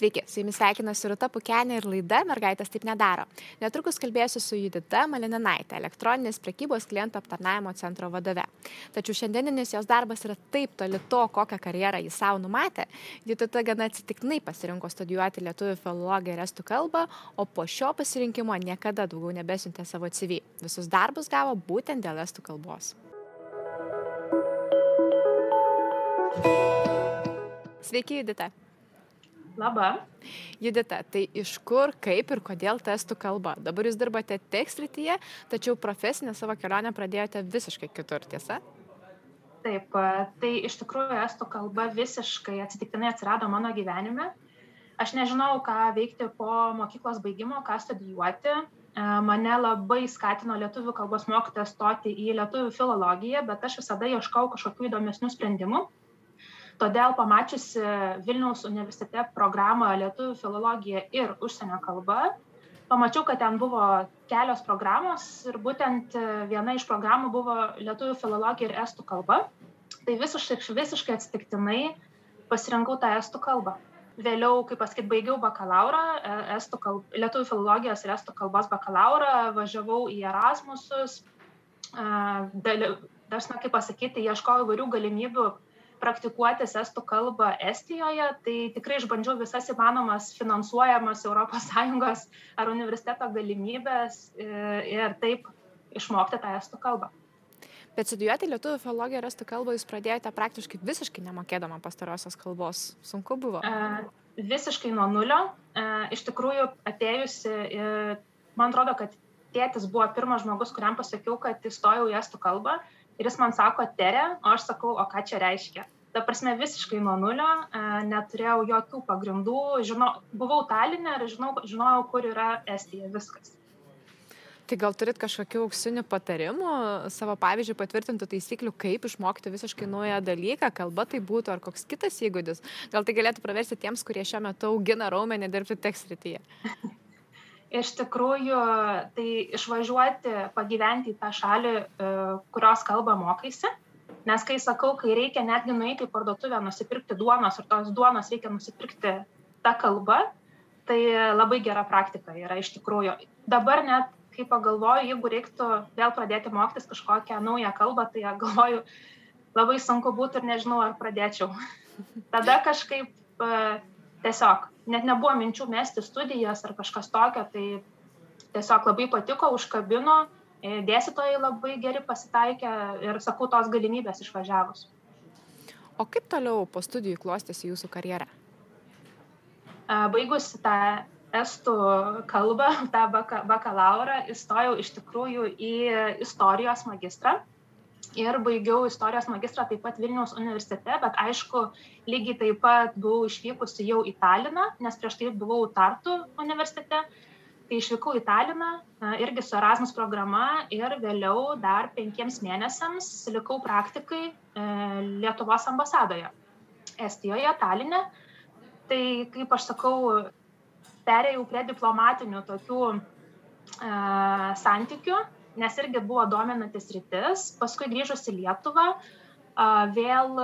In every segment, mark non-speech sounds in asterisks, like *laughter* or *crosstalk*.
Sveiki, su jumis sveikinasi Rūta Pukenė ir laida Mergaitės taip nedaro. Netrukus kalbėsiu su Judita Malininaitė, elektroninės prekybos klientų aptarnavimo centro vadove. Tačiau šiandieninis jos darbas yra taip toli to, kokią karjerą jis savo numatė. Judita gana atsitiktinai pasirinko studijuoti lietuvių filologiją ir estų kalbą, o po šio pasirinkimo niekada daugiau nebesiuntė savo CV. Visus darbus gavo būtent dėl estų kalbos. Sveiki, Judita. Labą. Judita, tai iš kur, kaip ir kodėl testų kalba? Dabar jūs dirbate tekstrityje, tačiau profesinę savo kelionę pradėjote visiškai kitur, tiesa? Taip, tai iš tikrųjų estų kalba visiškai atsitiktinai atsirado mano gyvenime. Aš nežinau, ką veikti po mokyklos baigimo, ką studijuoti. Mane labai skatino lietuvių kalbos mokytojas stoti į lietuvių filologiją, bet aš visada ieškau kažkokių įdomesnių sprendimų todėl pamačiusi vilniaus universitete programą lietuvių filologija ir užsienio kalba pamačiau kad ten buvo kelios programos ir būtent viena iš programų buvo lietuvių filologija ir estų kalba. Tai visiškai visiškai atsitiktinai pasirinkau tą estų kalbą. Vėliau kaip pasakyt baigiau bakalaurą e, kalb lietuvių filologijos ir estų kalbos bakalaurą važiavau į erasmusus ta prasme kaip pasakyti ieškojau įvairių galimybių praktikuotis estų kalbą Estijoje, tai tikrai išbandžiau visas įmanomas finansuojamas ES ar universiteto galimybės e, ir taip išmokti tą estų kalbą. Bet studijuoti lietuvių filologiją ir estų kalbą jūs pradėjote praktiškai visiškai nemokėdama pastarosios kalbos. Sunku buvo? E, visiškai nuo nulio. E, iš tikrųjų, atėjusi, e, man atrodo, kad tėtis buvo pirmas žmogus, kuriam pasakiau, kad įstojau į estų kalbą ir jis man sako tere, o aš sakau, o ką čia reiškia. Ta prasme, visiškai nuo nulio, e, neturėjau jokių pagrindų, žinau, buvau Talinė ir žinau, žinojau, kur yra Estija, viskas. Tai gal turit kažkokių auksinių patarimų, savo pavyzdžių patvirtintų taisyklių, kaip išmokti visiškai naują dalyką, kalba tai būtų ar koks kitas įgūdis. Gal tai galėtų praversti tiems, kurie šiuo metu augina raumenį dirbti tekstrityje. *laughs* iš tikrųjų tai išvažiuoti pagyventi į tą šalį e, kurios kalbą mokaisi. Nes kai sakau kai reikia netgi nueiti į parduotuvę nusipirkti duonos ir tos duonos reikia nusipirkti ta kalba tai labai gera praktika yra iš tikrųjų. Dabar net kai pagalvoju jeigu reiktų vėl pradėti mokytis kažkokią naują kalbą tai galvoju labai sunku būtų ir nežinau ar pradėčiau. *laughs* Tada kažkaip e, tiesiog net nebuvo minčių mesti studijas ar kažkas tokio, tai tiesiog labai patiko, užkabino, e, dėstytojai labai geri pasitaikė ir sakau tos galimybės išvažiavus. O kaip toliau po studijų klostėsi jūsų karjera? Baigusi tą estų kalbą, tą bakalaurą, įstojau iš tikrųjų į istorijos magistrą ir baigiau istorijos magistrą taip pat Vilniaus universitete, bet aišku, lygiai taip pat buvau išvykusi jau į Taliną, nes prieš tai buvau Tartu universitete. Tai išvykau į Taliną irgi su Erasmus programa ir vėliau dar penkiems mėnesiams likau praktikai e, Lietuvos ambasadoje Estijoje, Talinė. Tai kaip aš sakau, perėjau prie diplomatinių tokių e, santykių nes irgi buvo dominantis rytis. Paskui grįžus į Lietuvą, vėl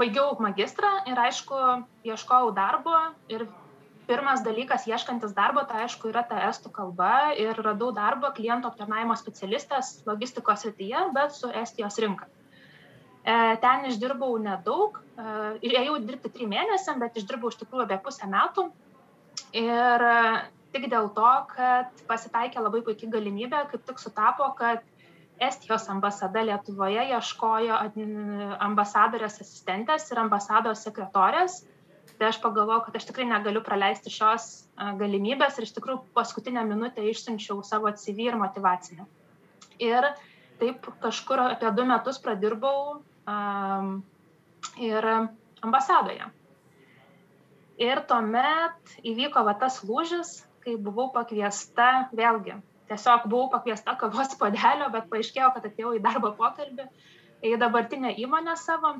baigiau magistrą ir aišku, ieškojau darbo ir pirmas dalykas ieškantis darbo, tai aišku, yra ta estų kalba ir radau darbą klientų aptarnaimo specialistės logistikos srityje, bet su Estijos rinka. E, ten išdirbau nedaug, e, ėjau dirbti trim mėnesiam, bet išdirbau iš tikrųjų apie pusę metų. Ir tik dėl to, kad pasitaikė labai puikiai galimybė, kaip tik sutapo, kad Estijos ambasada Lietuvoje ieškojo ambasadorės asistentės ir ambasados sekretorės. Tai aš pagalvojau, kad aš tikrai negaliu praleisti šios galimybės ir iš tikrųjų paskutinę minutę išsiunčiau savo CV ir motivacinę. Ir taip kažkur apie du metus pradirbau um, ir ambasadoje. Ir tuomet įvyko va tas lūžis, kai buvau pakviesta, vėlgi, tiesiog buvau pakviesta kavos *laughs* padelio, bet paaiškėjo, kad atėjau į darbo pokalbį į dabartinę įmonę savo.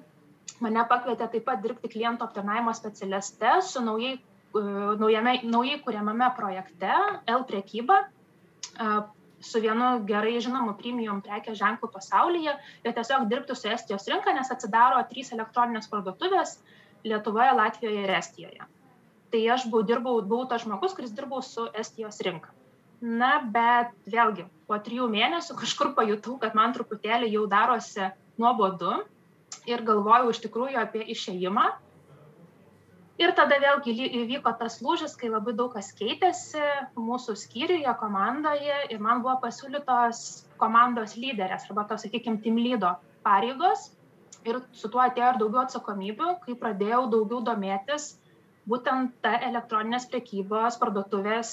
Mane pakvietė taip pat dirbti kliento aptarnaimo specialiste su naujai, e, naujame, naujai kuriamame projekte L priekyba e, su vienu gerai žinomu premium prekės ženklu pasaulyje ir tiesiog dirbti su Estijos rinka, nes atsidaro trys elektroninės parduotuvės Lietuvoje, Latvijoje ir Estijoje. Tai aš buvau, dirbau, buvau tas žmogus, kuris dirbau su Estijos rinka. Na, bet vėlgi, po trijų mėnesių kažkur pajutau, kad man truputėlį jau darosi nuobodu ir galvojau iš tikrųjų apie išėjimą. Ir tada vėlgi įvyko tas lūžis, kai labai daug kas keitėsi mūsų skyriuje, komandoje ir man buvo pasiūlytos komandos lyderės arba to, sakykime, team lydo pareigos. Ir su tuo atėjo ir daugiau atsakomybių, kai pradėjau daugiau domėtis būtent ta elektroninės prekybos parduotuvės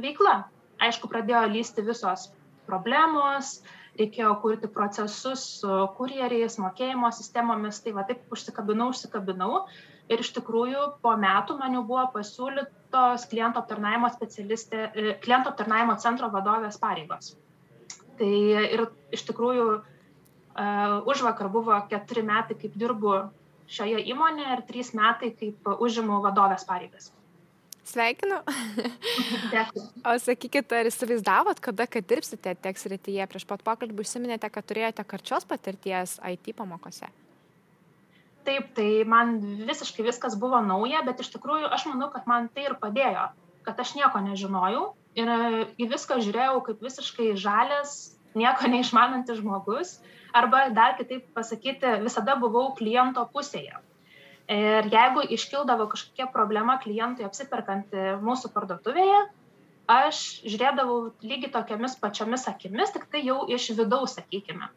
veikla. Aišku, pradėjo lysti visos problemos, reikėjo kurti procesus su kurjeriais, mokėjimo sistemomis, tai va taip užsikabinau, užsikabinau. Ir iš tikrųjų po metų man jau buvo pasiūlytos kliento aptarnaimo e, kliento aptarnaimo centro vadovės pareigos. Tai ir iš tikrųjų uh, už vakar buvo keturi metai, kaip dirbu šioje įmonėje ir trys metai, kaip užimu vadovės pareigas. Sveikinu. o sakykit, ar įsivaizdavot, kada, kad dirbsite tiek srityje? Prieš pat pokalbį užsiminėte, kad turėjote karčios patirties IT pamokose. Taip, tai man visiškai viskas buvo nauja, bet iš tikrųjų aš manau, kad man tai ir padėjo, kad aš nieko nežinojau ir į viską žiūrėjau kaip visiškai žalės, nieko *laughs* neišmanantis žmogus, arba dar kitaip pasakyti, visada buvau kliento pusėje Ir jeigu iškildavo kažkokia problema klientui apsiperkant mūsų parduotuvėje, aš žiūrėdavau lygiai tokiamis pačiomis akimis, tik tai jau iš vidaus, sakykime.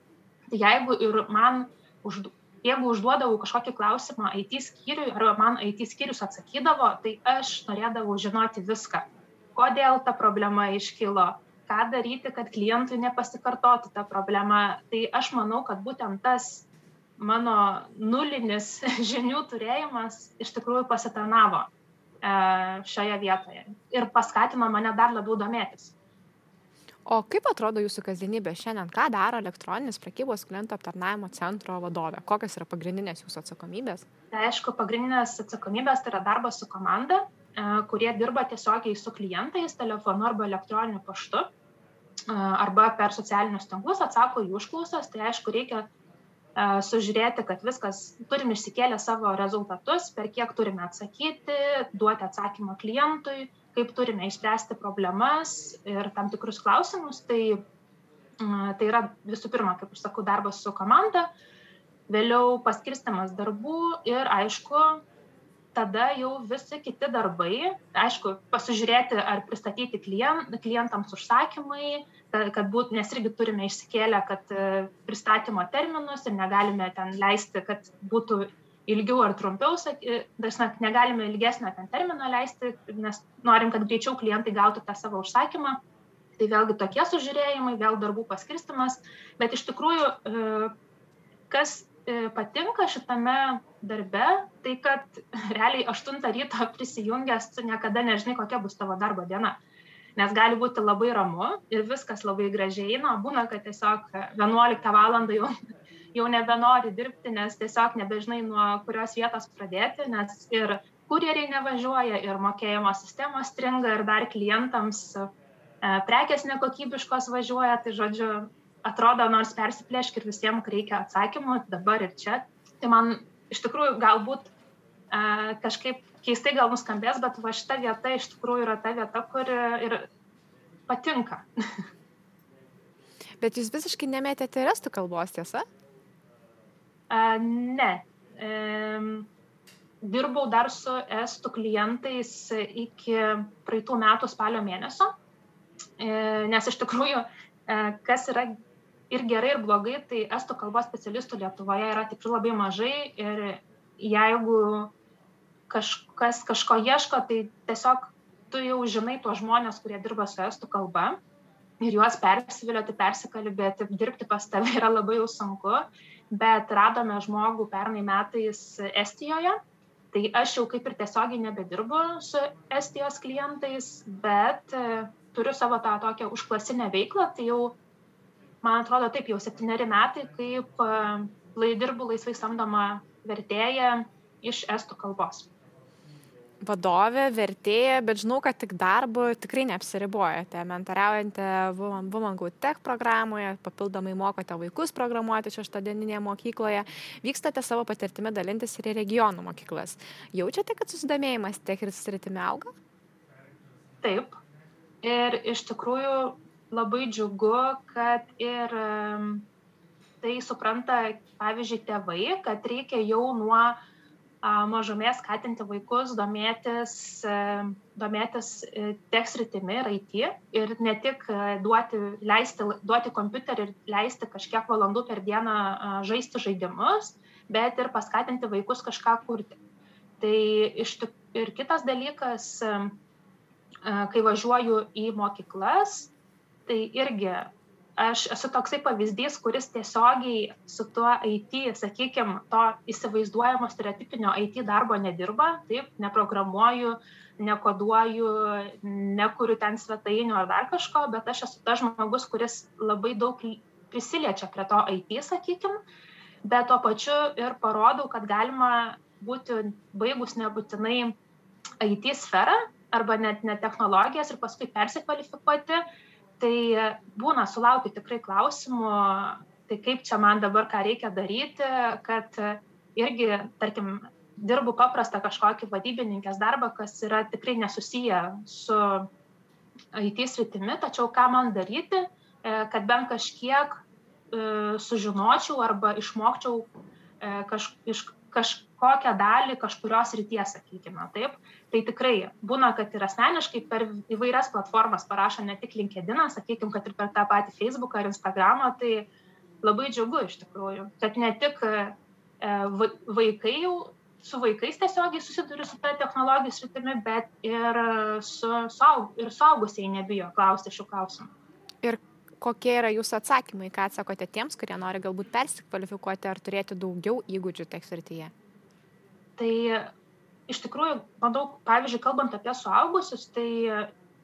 Tai jeigu ir man, už, jeigu užduodavau kažkokį klausimą IT skyriui, ar man IT skyrius atsakydavo, tai aš norėdavau žinoti viską. Kodėl ta problema iškilo, ką daryti, kad klientui nepasikartotų ta problema. Tai aš manau, kad būtent tas mano nulinis *laughs* žinių turėjimas iš tikrųjų pasitarnavo e, šioje vietoje ir paskatino mane dar labiau domėtis. O kaip atrodo jūsų kasdienybė šiandien? Ką daro elektroninis prekybos klientų aptarnavimo centro vadovė? Kokios yra pagrindinės jūsų atsakomybės? Tai aišku, pagrindinės atsakomybės tai yra darbas su komanda, e, kurie dirba tiesiogiai su klientais telefonu arba elektroniniu paštu arba per socialinius tinklus atsako į užklausas. Tai aišku, reikia sužiūrėti, kad viskas, turim išsikėlę savo rezultatus, per kiek turime atsakyti, duoti atsakymą klientui, kaip turime išspręsti problemas ir tam tikrus klausimus. Tai, tai yra visų pirma, kaip aš sakau, darbas su komanda, vėliau paskirstimas darbų ir aišku, tada jau visi kiti darbai, aišku, pasižiūrėti ar pristatyti klient, klientams užsakymai, kad būt, nes irgi turime išsikėlę, kad e, pristatymo terminus ir negalime ten leisti, kad būtų ilgiau ar trumpiau, e, dažnai negalime ilgesnio ten termino leisti, nes norim, kad greičiau klientai gautų tą savo užsakymą. Tai vėlgi tokie sužiūrėjimai, vėl darbų paskirstimas, bet iš tikrųjų, e, kas patinka šitame darbe, tai kad *laughs* realiai 8 ryto prisijungęs, tu niekada nežinai, kokia bus tavo darbo diena nes gali būti labai ramu ir viskas labai gražiai eina, būna, kad tiesiog 11 val. jau, *laughs* jau nebenori dirbti, nes tiesiog nebežinai nuo kurios vietos pradėti, nes ir kurjeriai nevažiuoja, ir mokėjimo sistemos stringa, ir dar klientams e, prekės nekokybiškos važiuoja, tai žodžiu, atrodo, nors persiplėšk ir visiems reikia atsakymų dabar ir čia. Tai man iš tikrųjų galbūt a, e, kažkaip keistai gal nuskambės, bet va šita vieta iš tikrųjų yra ta vieta, kuri ir patinka. Bet jūs visiškai nemėtėte restų kalbos, tiesa? A, ne. E, dirbau dar su estų klientais iki praeitų metų spalio mėnesio, e, nes iš tikrųjų, e, kas yra ir gerai, ir blogai, tai estų kalbos specialistų Lietuvoje yra tikrai labai mažai ir jeigu kažkas kažko ieško, tai tiesiog tu jau žinai tuos žmonės, kurie dirba su estų kalba ir juos persivilioti, persikalbėti, dirbti pas tave yra labai jau sunku, bet radome žmogų pernai metais Estijoje. Tai aš jau kaip ir tiesiogiai nebedirbu su Estijos klientais, bet turiu savo tą tokią užklasinę veiklą, tai jau, man atrodo, taip jau septyneri metai, kaip e, dirbu laisvai samdoma vertėja iš estų kalbos. vadovė, vertėja, bet žinau, kad tik darbu tikrai neapsiribojate. Mentoriaujate Woman Good Tech programoje, papildomai mokote vaikus programuoti šeštadieninėje mokykloje, vykstate savo patirtimi dalintis ir į regionų mokyklas. Jaučiate, kad susidomėjimas tiek ir sritimi auga? Taip. Ir iš tikrųjų labai džiugu, kad ir tai supranta, pavyzdžiui, tėvai, kad reikia jau nuo mažumės skatinti vaikus domėtis, domėtis e, tiek sritimi ir IT ir ne tik e, duoti, leisti, duoti kompiuterį ir leisti kažkiek valandų per dieną žaisti žaidimus, bet ir paskatinti vaikus kažką kurti. Tai iš tik ir kitas dalykas, kai važiuoju į mokyklas, tai irgi aš esu toksai pavyzdys, kuris tiesiogiai su tuo IT, sakykime, to įsivaizduojamo stereotipinio IT darbo nedirba, taip, neprogramuoju, nekoduoju, nekuriu ten svetainių ar dar kažko, bet aš esu tas žmogus, kuris labai daug prisiliečia prie to IT, sakykime, bet tuo pačiu ir parodau, kad galima būti baigus nebūtinai IT sferą arba net ne technologijas ir paskui persikvalifikuoti tai būna sulaukiu tikrai klausimų, tai kaip čia man dabar ką reikia daryti, kad irgi, tarkim, dirbu paprastą kažkokį vadybininkės darbą, kas yra tikrai nesusiję su IT sritimi, tačiau ką man daryti, e, kad bent kažkiek e, sužinočiau arba išmokčiau e, kaž, iš kažkokią dalį kažkurios ryties, sakykime, taip. Tai tikrai būna, kad ir asmeniškai per įvairias platformas parašo ne tik LinkedIn, sakykime, kad ir per tą patį Facebooką ar Instagramą, tai labai džiugu iš tikrųjų, kad ne tik e, vaikai jau su vaikais tiesiogiai susiduri su ta technologijų sritimi, bet ir, su, suaug, ir suaugusiai nebijo klausti šių klausimų. Ir kokie yra jūsų atsakymai, ką atsakote tiems, kurie nori galbūt persikvalifikuoti ar turėti daugiau įgūdžių tech srityje? Tai iš tikrųjų, manau, pavyzdžiui, kalbant apie suaugusius, tai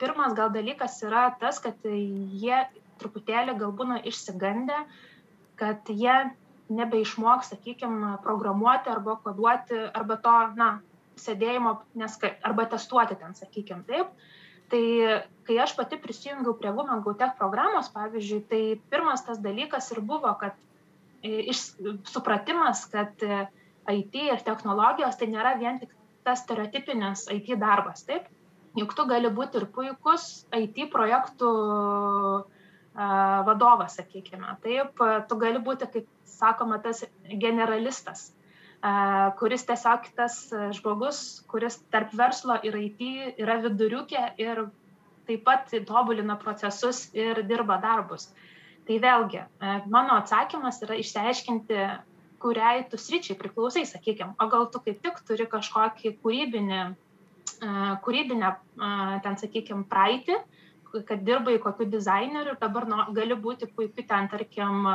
pirmas gal dalykas yra tas, kad jie truputėlį gal būna išsigandę, kad jie nebeišmoks, sakykime, programuoti arba koduoti, arba to, na, sėdėjimo, nes, arba testuoti ten, sakykime, taip. Tai kai aš pati prisijungiau prie Women Go Tech programos, pavyzdžiui, tai pirmas tas dalykas ir buvo, kad e, iš, supratimas, kad IT ir technologijos tai nėra vien tik tas stereotipinis IT darbas, taip? Juk tu gali būti ir puikus IT projektų vadovas, sakykime. Taip, tu gali būti, kaip sakoma, tas generalistas, kuris tiesiog tas žmogus, kuris tarp verslo ir IT yra viduriukė ir taip pat tobulina procesus ir dirba darbus. Tai vėlgi, mano atsakymas yra išsiaiškinti, kuriai tu sričiai priklausai, sakykime, o gal tu kaip tik turi kažkokį kūrybinį, kūrybinę, ten, sakykime, praeitį, kad dirbai kokiu dizaineriu ir dabar nu, gali būti puikiu ten, tarkim,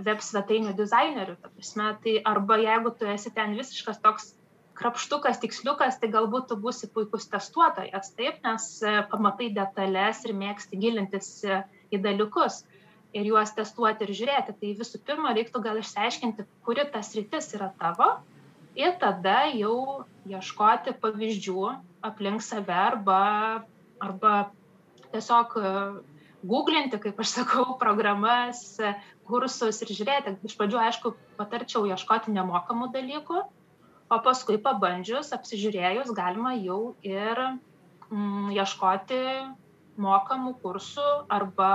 web svetainių dizainerių, ta prasme, tai arba jeigu tu esi ten visiškas toks krapštukas, tiksliukas, tai galbūt tu būsi puikus testuotojas, taip, nes e, pamatai detalės ir mėgsti gilintis e, į dalykus ir juos testuoti ir žiūrėti. Tai visų pirma, reiktų gal išsiaiškinti, kuri tas rytis yra tavo ir tada jau ieškoti pavyzdžių aplink save arba, arba tiesiog e, googlinti, kaip aš sakau, *laughs* programas, kursus ir žiūrėti. Iš pradžių, aišku, patarčiau ieškoti nemokamų dalykų, o paskui pabandžius, apsižiūrėjus, galima jau ir mm, ieškoti mokamų kursų arba,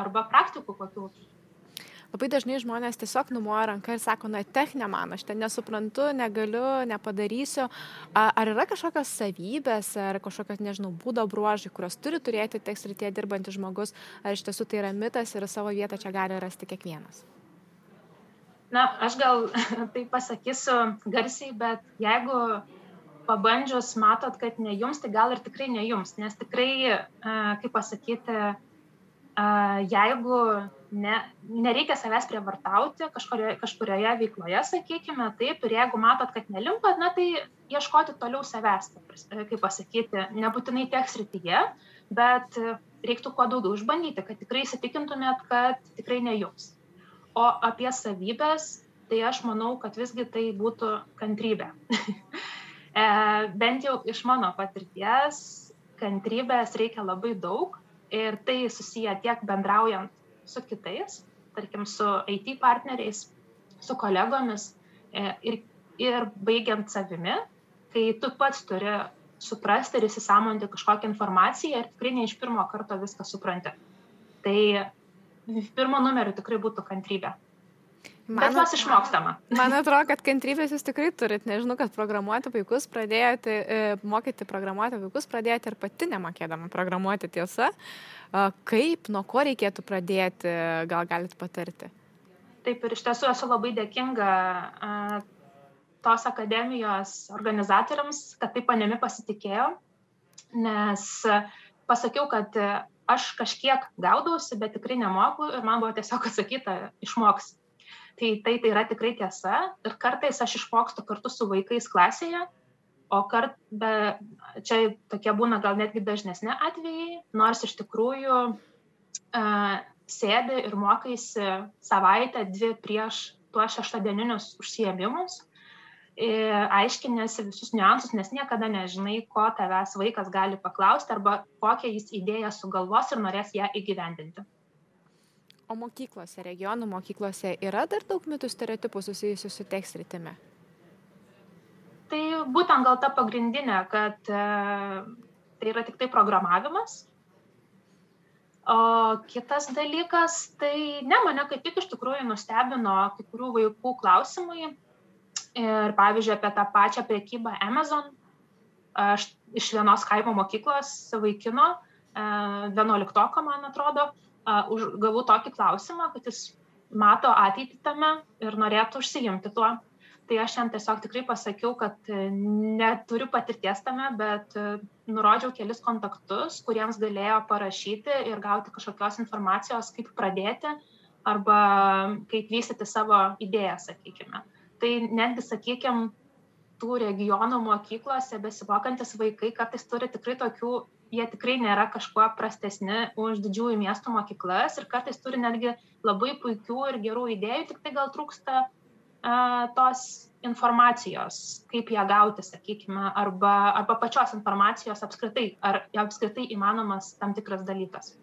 arba praktikų kokių labai dažnai žmonės tiesiog numoja ranka ir sako, na, tech ne man, aš ten nesuprantu, negaliu, nepadarysiu. Ar yra kažkokios savybės ar kažkokios, nežinau, būdo bruožai, kurios turi turėti tech srityje dirbantis žmogus, ar iš tiesų tai yra mitas ir savo vietą čia gali rasti kiekvienas? Na, aš gal *laughs* tai pasakysiu garsiai, bet jeigu pabandžius matot, kad ne jums, tai gal ir tikrai ne jums, nes tikrai, kaip pasakyti, jeigu ne, nereikia savęs prievartauti kažkurioje, kažkurioje veikloje, sakykime, taip, ir jeigu matot, kad nelimpat, na tai ieškoti toliau savęs, kaip pasakyti, nebūtinai teks rytyje, bet reiktų kuo daugiau išbandyti, kad tikrai įsitikintumėt, kad tikrai ne jums. O apie savybės, tai aš manau, kad visgi tai būtų kantrybė. *laughs* E, bent jau iš mano patirties, kantrybės reikia labai daug ir tai susiję tiek bendraujant su kitais, tarkim, su IT partneriais, su kolegomis e, ir, ir baigiant savimi, kai tu pats turi suprasti ir įsisamonti kažkokią informaciją ir tikrai ne iš pirmo karto viską supranti. Tai pirmo numeriu tikrai būtų kantrybė. Man, Bet mes išmokstama. *laughs* Man atrodo, kad kantrybės jūs tikrai turit. Nežinau, kad programuoti vaikus pradėjote, e, mokyti programuoti vaikus pradėjote ir pati nemokėdama programuoti tiesa. Kaip, nuo ko reikėtų pradėti, gal galit patarti? Taip ir iš tiesų esu labai dėkinga tos akademijos organizatoriams, kad taip manimi pasitikėjo, nes pasakiau, kad aš kažkiek gaudausi, bet tikrai nemoku ir man buvo tiesiog atsakyta, išmoks tai tai tai yra tikrai tiesa ir kartais aš išmokstu kartu su vaikais klasėje o kart be čia tokie būna gal netgi dažnesni atvejai nors iš tikrųjų a, sėdi ir mokaisi savaitę dvi prieš tuos šeštadieninius užsiėmimus aiškinėsi visus niuansus, nes niekada nežinai, ko tavęs vaikas gali paklausti arba kokią jis idėją sugalvos ir norės ją įgyvendinti. O mokyklose, regionų mokyklose yra dar daug mitų stereotipų susijusių su tekstritimi? Tai būtent gal ta pagrindinė, kad e, tai yra tik tai programavimas. O kitas dalykas, tai ne, mane kaip tik iš tikrųjų nustebino kai kurių vaikų klausimai. Ir pavyzdžiui, apie tą pačią priekybą Amazon. Aš iš vienos kaimo mokyklos vaikino, e, vienuoliktoko, man atrodo, už, gavau tokį klausimą, kad jis mato ateitį tame ir norėtų užsijimti tuo. Tai aš jam tiesiog tikrai pasakiau, kad e, neturiu patirties tame, bet e, nurodžiau kelis kontaktus, kuriems galėjo parašyti ir gauti kažkokios informacijos, kaip pradėti arba kaip vystyti savo idėją, sakykime. Tai netgi, sakykime, tų regionų mokyklose besimokantis vaikai kartais turi tikrai tokių jie tikrai nėra kažkuo prastesni už didžiųjų miestų mokyklas ir kartais turi netgi labai puikių ir gerų idėjų, tik tai gal trūksta a, tos informacijos, kaip ją gauti, sakykime, arba, arba pačios informacijos apskritai, ar apskritai įmanomas tam tikras dalykas.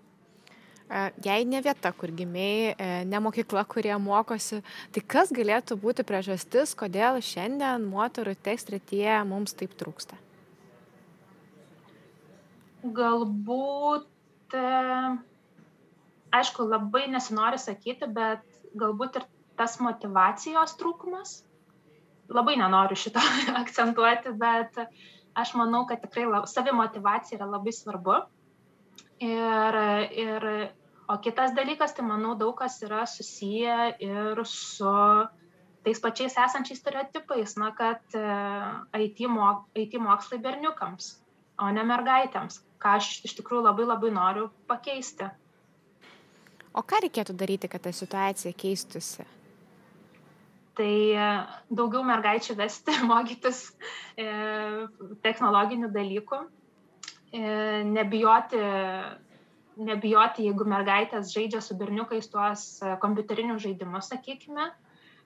Jei ne vieta, kur gimiai, e, ne mokykla, kurie mokosi, tai kas galėtų būti priežastis, kodėl šiandien moterų tekstrityje mums taip trūksta? galbūt, e, aišku, labai nesinori sakyti, bet galbūt ir tas motivacijos trūkumas. Labai nenoriu šito *laughs* akcentuoti, bet aš manau, kad tikrai lab, savimotivacija yra labai svarbu. Ir, ir, o kitas dalykas, tai manau, daug kas yra susiję ir su tais pačiais esančiais stereotipais, na, kad e, IT, mok, IT mokslai berniukams, o ne mergaitėms ką aš iš tikrųjų labai labai noriu pakeisti. O ką reikėtų daryti, kad ta situacija keistusi? Tai e, daugiau mergaičių vesti, *laughs* mokytis e, technologinių dalykų, nebijoti, nebijoti, jeigu mergaitės žaidžia su berniukais tuos e, kompiuterinius žaidimus, sakykime,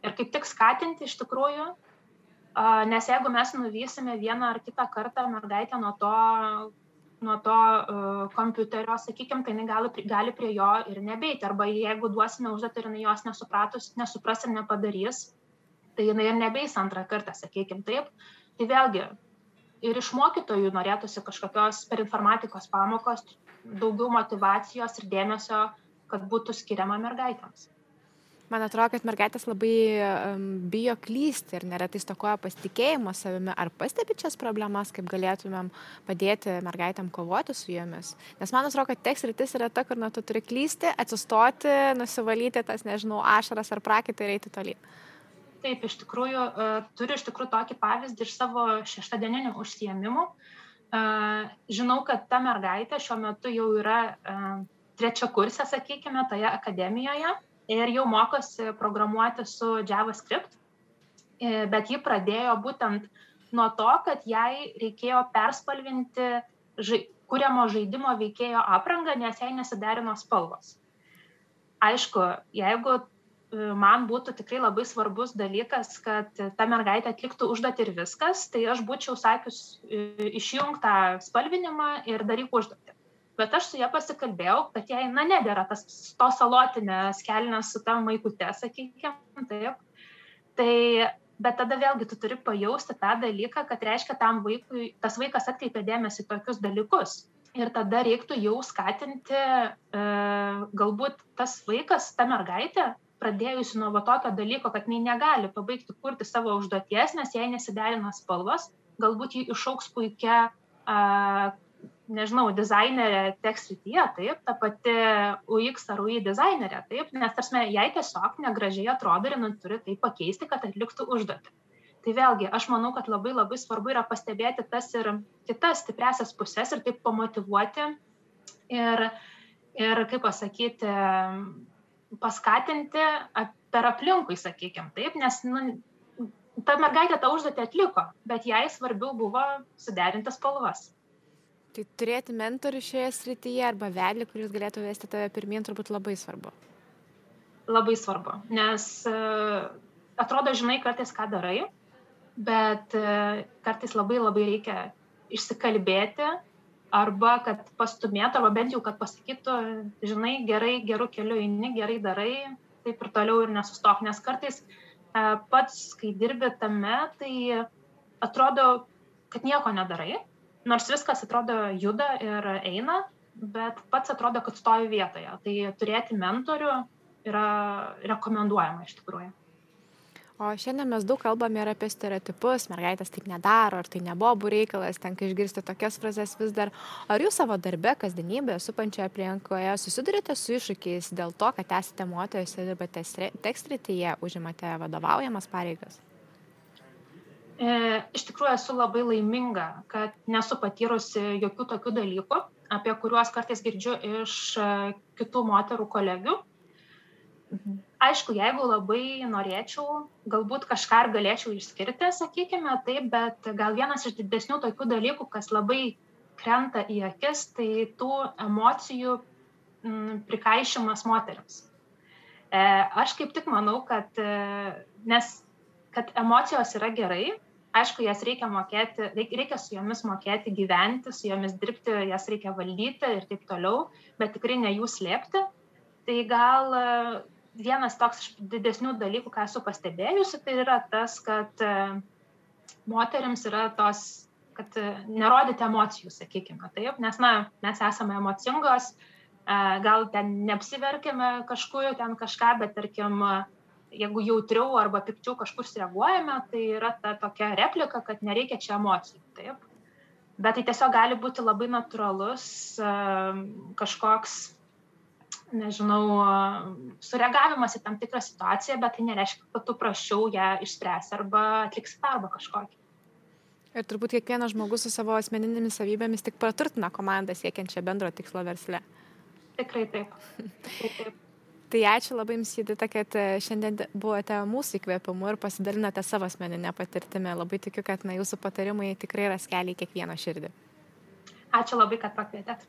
ir kaip tik skatinti iš tikrųjų, nes jeigu mes nuvysime vieną ar kitą kartą mergaitę nuo to, nuo to uh, kompiuterio, sakykime, tai jinai gali, gali prie jo ir nebeiti. Arba jeigu duosime užduotį ir jinai jos nesupratus, nesupras ir nepadarys, tai jinai ir nebeis antrą kartą, sakykime taip. Tai vėlgi ir iš mokytojų norėtųsi kažkokios per informatikos pamokos daugiau motivacijos ir dėmesio, kad būtų skiriama mergaitėms. Man atrodo, kad mergaitės labai bijo klysti ir neretai stokoja pasitikėjimo savimi. Ar pastebit šias problemas, kaip galėtumėm padėti mergaitėm kovoti su jomis? Nes man atrodo, kad teks rytis yra ta, kur nu, tu turi klysti, atsistoti, nusivalyti tas, nežinau, ašaras ar prakitą ir eiti tolyn. Taip, iš tikrųjų, uh, turiu iš tikrųjų tokį pavyzdį iš savo šeštadieninių užsiemimų. Uh, žinau, kad ta mergaitė šiuo metu jau yra uh, trečia kursė, sakykime, toje akademijoje ir jau mokosi programuoti su JavaScript, e, bet ji pradėjo būtent nuo to, kad jai reikėjo perspalvinti žai, kuriamo žaidimo veikėjo aprangą, nes jai nesiderino spalvos. Aišku, jeigu man būtų tikrai labai svarbus dalykas, kad ta mergaitė atliktų užduotį ir viskas, tai aš būčiau sakius išjungtą spalvinimą ir daryk užduotį. Bet aš su ją pasikalbėjau, kad jai, na, nedėra tas to salotinės kelnes su tam maikute, sakykime, taip. Tai, bet tada vėlgi tu turi pajausti tą dalyką, kad reiškia tam vaikui, tas vaikas atkreipia dėmesį tokius dalykus ir tada reiktų jau skatinti e, galbūt tas vaikas, ta mergaitė, pradėjusi nuo va tokio dalyko, kad jinai negali pabaigti kurti savo užduoties, nes jai nesiderina spalvos, galbūt ji išauks puikia, a, nežinau, dizainerė tekstrityje, taip, ta pati UX ar UI dizainerė, taip, nes tarsi jai tiesiog negražiai atrodo ir jinai turi tai pakeisti, kad atliktų užduotį. Tai vėlgi aš manau kad labai labai svarbu yra pastebėti tas ir kitas stipriąsias puses ir taip pamotyvuoti ir, ir kaip pasakyti, paskatinti per aplinkui, sakykime, taip, nes nu, ta mergaitė tą užduotį atliko, bet jai svarbiau buvo suderinti spalvas. Tai turėti mentorių šioje srityje arba vedlį, kuris galėtų vesti tave pirmien, turbūt labai svarbu. Labai svarbu, nes atrodo, žinai kartais, ką darai, bet e, kartais labai labai reikia išsikalbėti arba kad pastumėtų, arba bent jau, kad pasakytų, žinai, gerai, gerų kelių eini, gerai darai, taip ir toliau ir nesustok, nes kartais e, pats, kai dirbi tame, tai atrodo, kad nieko nedarai, nors viskas atrodo juda ir eina, bet pats atrodo, kad stovi vietoje. Tai turėti mentorių yra rekomenduojama iš tikrųjų. O šiandien mes daug kalbame ir apie stereotipus, mergaitės taip nedaro, ar tai nebobų reikalas, tenka išgirsti tokias frazes vis dar. Ar jūs savo darbe, kasdienybėje, supančioje aplinkoje susidurite su iššūkiais dėl to, kad esate moteris ir dirbate tekstrityje, užimate vadovaujamas pareigas? E, iš tikrųjų esu labai laiminga, kad nesu patyrusi jokių tokių dalykų, apie kuriuos kartais girdžiu iš e, kitų moterų kolegių. Mhm aišku jeigu labai norėčiau galbūt kažką ir galėčiau išskirti sakykime taip bet gal vienas iš didesnių tokių dalykų kas labai krenta į akis tai tų emocijų m, prikaišimas moteriams e, aš kaip tik manau kad e, nes kad emocijos yra gerai aišku jas reikia mokėti reikia su jomis mokėti gyventi su jomis dirbti jas reikia valdyti ir taip toliau bet tikrai ne jų slėpti. Tai gal vienas toks iš didesnių dalykų, ką esu pastebėjusi, tai yra tas, kad e, moteriams yra tos, kad e, nerodyti emocijų, sakykime, taip, nes, na, mes esame emocingos, e, gal ten neapsiverkime kažkur, ten kažką, bet tarkim, jeigu jautriau arba pikčiau kažkur reaguojame, tai yra ta tokia replika, kad nereikia čia emocijų, taip. Bet tai tiesiog gali būti labai natūralus kažkoks nežinau, sureagavimas į tam tikrą situaciją, bet tai nereiškia, kad tu prašiau ją išspręsti arba atliksi darbą kažkokį. Ir turbūt kiekvienas žmogus su savo asmeninėmis savybėmis tik praturtina komandą siekiančią bendro tikslo versle. Tikrai taip. Tikrai taip. *laughs* Tai ačiū labai Jums, Judita, kad e, šiandien buvote mūsų įkvėpimu ir pasidalinote savo asmeninę patirtimį. Labai tikiu, kad na, Jūsų patarimai tikrai ras kelią į kiekvieną širdį. Ačiū labai, kad pakvietėt.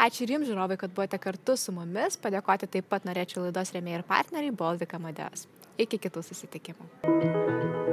Ačiū ir jums, žiūrovai, kad buvote kartu su mumis. Padėkoti taip pat norėčiau laidos rėmėjai ir partneriai Bolvika Madeos. Iki kitų susitikimų.